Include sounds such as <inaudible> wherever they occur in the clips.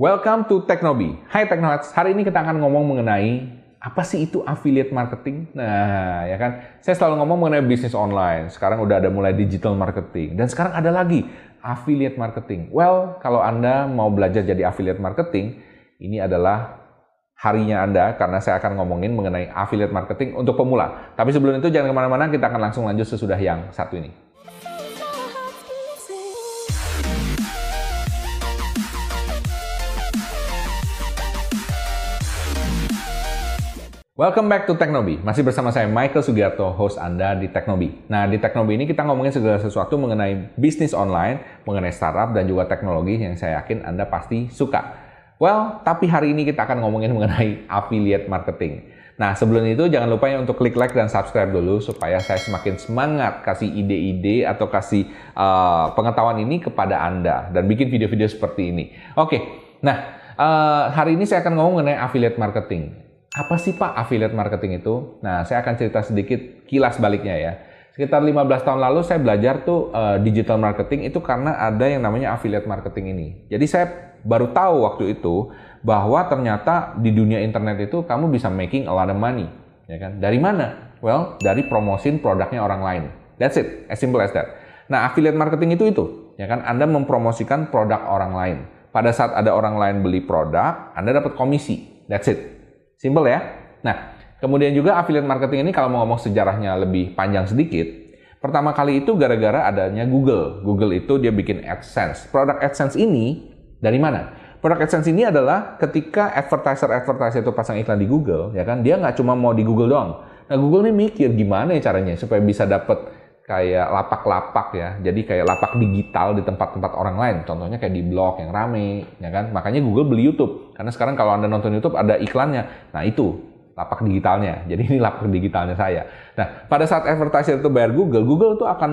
Welcome to Teknobi. Hai Teknoheads, hari ini kita akan ngomong mengenai apa sih itu affiliate marketing? Nah, ya kan? Saya selalu ngomong mengenai bisnis online. Sekarang udah ada mulai digital marketing dan sekarang ada lagi affiliate marketing. Well, kalau Anda mau belajar jadi affiliate marketing, ini adalah harinya Anda karena saya akan ngomongin mengenai affiliate marketing untuk pemula. Tapi sebelum itu jangan ke mana-mana, kita akan langsung lanjut sesudah yang satu ini. Welcome back to Teknobi. Masih bersama saya Michael Sugiarto, host Anda di Teknobi. Nah, di Teknobi ini kita ngomongin segala sesuatu mengenai bisnis online, mengenai startup dan juga teknologi yang saya yakin Anda pasti suka. Well, tapi hari ini kita akan ngomongin mengenai affiliate marketing. Nah, sebelum itu jangan lupa ya untuk klik like dan subscribe dulu supaya saya semakin semangat kasih ide-ide atau kasih uh, pengetahuan ini kepada Anda dan bikin video-video seperti ini. Oke, nah uh, hari ini saya akan ngomong mengenai affiliate marketing apa sih Pak affiliate marketing itu? Nah, saya akan cerita sedikit kilas baliknya ya. Sekitar 15 tahun lalu saya belajar tuh uh, digital marketing itu karena ada yang namanya affiliate marketing ini. Jadi saya baru tahu waktu itu bahwa ternyata di dunia internet itu kamu bisa making a lot of money, ya kan? Dari mana? Well, dari promosin produknya orang lain. That's it, as simple as that. Nah, affiliate marketing itu itu, ya kan? Anda mempromosikan produk orang lain. Pada saat ada orang lain beli produk, Anda dapat komisi. That's it. Simple ya. Nah, kemudian juga affiliate marketing ini kalau mau ngomong sejarahnya lebih panjang sedikit, pertama kali itu gara-gara adanya Google. Google itu dia bikin AdSense. Produk AdSense ini dari mana? Produk AdSense ini adalah ketika advertiser-advertiser itu pasang iklan di Google, ya kan, dia nggak cuma mau di Google doang. Nah, Google ini mikir gimana ya caranya supaya bisa dapat kayak lapak-lapak ya. Jadi kayak lapak digital di tempat-tempat orang lain. Contohnya kayak di blog yang rame, ya kan? Makanya Google beli YouTube. Karena sekarang kalau Anda nonton YouTube ada iklannya. Nah, itu lapak digitalnya. <laughs> Jadi ini lapak digitalnya saya. Nah, pada saat advertiser itu bayar Google, Google itu akan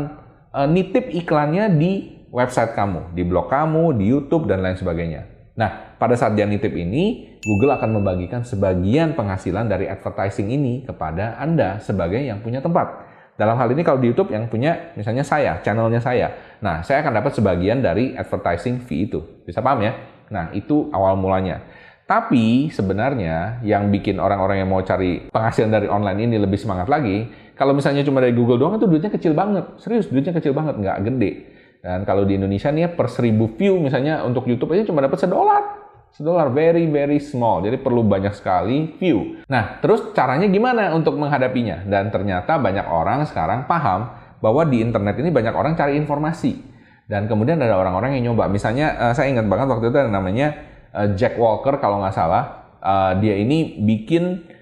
uh, nitip iklannya di website kamu, di blog kamu, di YouTube dan lain sebagainya. Nah, pada saat dia nitip ini, Google akan membagikan sebagian penghasilan dari advertising ini kepada Anda sebagai yang punya tempat. Dalam hal ini kalau di YouTube yang punya misalnya saya, channelnya saya. Nah, saya akan dapat sebagian dari advertising fee itu. Bisa paham ya? Nah, itu awal mulanya. Tapi sebenarnya yang bikin orang-orang yang mau cari penghasilan dari online ini lebih semangat lagi, kalau misalnya cuma dari Google doang itu duitnya kecil banget. Serius, duitnya kecil banget, nggak gede. Dan kalau di Indonesia nih ya, per seribu view misalnya untuk YouTube aja cuma dapat sedolar sedolar very very small. Jadi perlu banyak sekali view. Nah terus caranya gimana untuk menghadapinya? Dan ternyata banyak orang sekarang paham bahwa di internet ini banyak orang cari informasi. Dan kemudian ada orang-orang yang nyoba. Misalnya uh, saya ingat banget waktu itu ada namanya uh, Jack Walker kalau nggak salah. Uh, dia ini bikin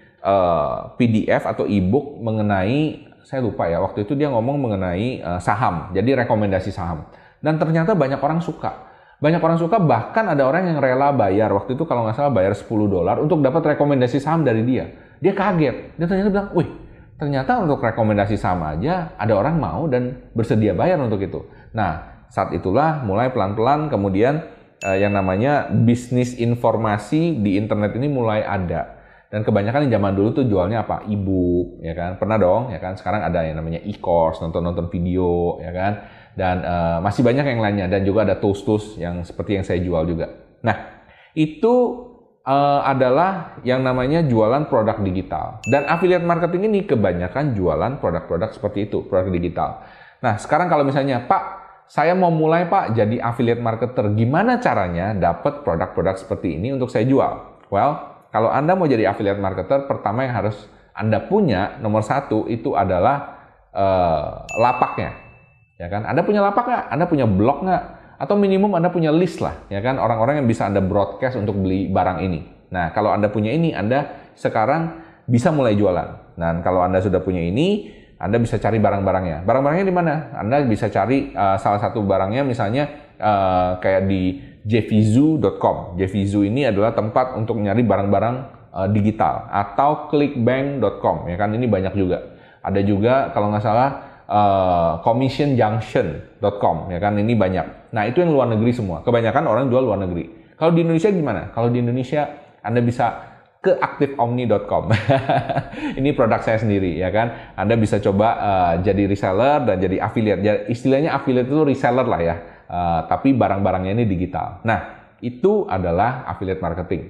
PDF atau ebook mengenai saya lupa ya waktu itu dia ngomong mengenai saham. Jadi rekomendasi saham. Dan ternyata banyak orang suka banyak orang suka, bahkan ada orang yang rela bayar. Waktu itu kalau nggak salah bayar 10 dolar untuk dapat rekomendasi saham dari dia. Dia kaget. Dia ternyata bilang, wih, ternyata untuk rekomendasi saham aja ada orang mau dan bersedia bayar untuk itu. Nah, saat itulah mulai pelan-pelan kemudian eh, yang namanya bisnis informasi di internet ini mulai ada. Dan kebanyakan di zaman dulu tuh jualnya apa? E-book, ya kan? Pernah dong, ya kan? Sekarang ada yang namanya e-course, nonton-nonton video, ya kan? Dan uh, masih banyak yang lainnya dan juga ada tools-tools yang seperti yang saya jual juga. Nah, itu uh, adalah yang namanya jualan produk digital. Dan affiliate marketing ini kebanyakan jualan produk-produk seperti itu, produk digital. Nah, sekarang kalau misalnya, Pak, saya mau mulai Pak jadi affiliate marketer, gimana caranya dapat produk-produk seperti ini untuk saya jual? Well, kalau Anda mau jadi affiliate marketer, pertama yang harus Anda punya, nomor satu, itu adalah uh, lapaknya ya kan? Anda punya lapak nggak? Anda punya blog nggak? Atau minimum Anda punya list lah, ya kan? Orang-orang yang bisa Anda broadcast untuk beli barang ini. Nah, kalau Anda punya ini, Anda sekarang bisa mulai jualan. Nah, kalau Anda sudah punya ini, Anda bisa cari barang-barangnya. Barang-barangnya di mana? Anda bisa cari uh, salah satu barangnya misalnya uh, kayak di jvizu.com. Jvizu ini adalah tempat untuk nyari barang-barang uh, digital atau clickbank.com ya kan ini banyak juga. Ada juga kalau nggak salah uh, commissionjunction.com ya kan ini banyak. Nah itu yang luar negeri semua. Kebanyakan orang jual luar negeri. Kalau di Indonesia gimana? Kalau di Indonesia Anda bisa ke aktifomni.com. <laughs> ini produk saya sendiri ya kan. Anda bisa coba uh, jadi reseller dan jadi affiliate. Jadi, istilahnya affiliate itu reseller lah ya. Uh, tapi barang-barangnya ini digital. Nah itu adalah affiliate marketing.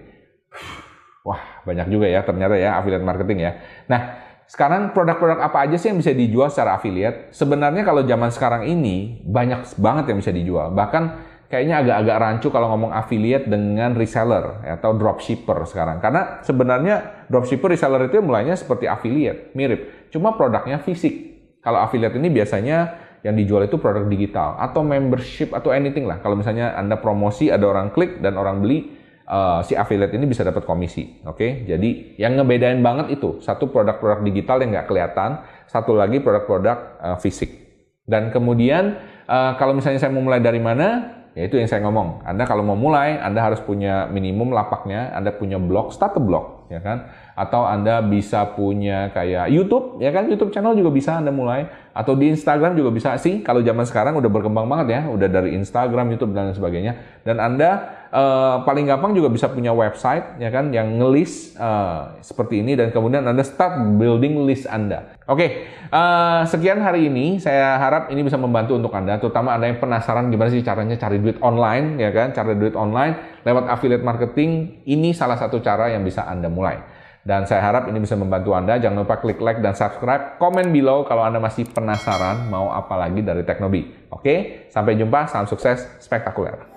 Wah, banyak juga ya ternyata ya affiliate marketing ya. Nah, sekarang produk-produk apa aja sih yang bisa dijual secara affiliate? Sebenarnya kalau zaman sekarang ini banyak banget yang bisa dijual. Bahkan kayaknya agak-agak rancu kalau ngomong affiliate dengan reseller atau dropshipper sekarang. Karena sebenarnya dropshipper reseller itu mulainya seperti affiliate, mirip. Cuma produknya fisik. Kalau affiliate ini biasanya yang dijual itu produk digital atau membership atau anything lah. Kalau misalnya Anda promosi ada orang klik dan orang beli, uh, si affiliate ini bisa dapat komisi. Oke, okay? jadi yang ngebedain banget itu satu produk-produk digital yang nggak kelihatan, satu lagi produk-produk uh, fisik. Dan kemudian uh, kalau misalnya saya mau mulai dari mana, ya itu yang saya ngomong. Anda kalau mau mulai, Anda harus punya minimum lapaknya, Anda punya blog, start a blog, ya kan? Atau Anda bisa punya kayak YouTube, ya kan? YouTube channel juga bisa Anda mulai atau di Instagram juga bisa sih. Kalau zaman sekarang udah berkembang banget ya, udah dari Instagram, YouTube dan sebagainya. Dan Anda uh, paling gampang juga bisa punya website ya kan yang ngelis uh, seperti ini dan kemudian Anda start building list Anda. Oke, okay, uh, eh, sekian hari ini. Saya harap ini bisa membantu untuk Anda, terutama Anda yang penasaran gimana sih caranya cari duit online ya kan, cari duit online lewat affiliate marketing. Ini salah satu cara yang bisa Anda mulai. Dan saya harap ini bisa membantu Anda. Jangan lupa klik like dan subscribe. Komen below kalau Anda masih penasaran mau apa lagi dari Teknobi. Oke, sampai jumpa. Salam sukses spektakuler.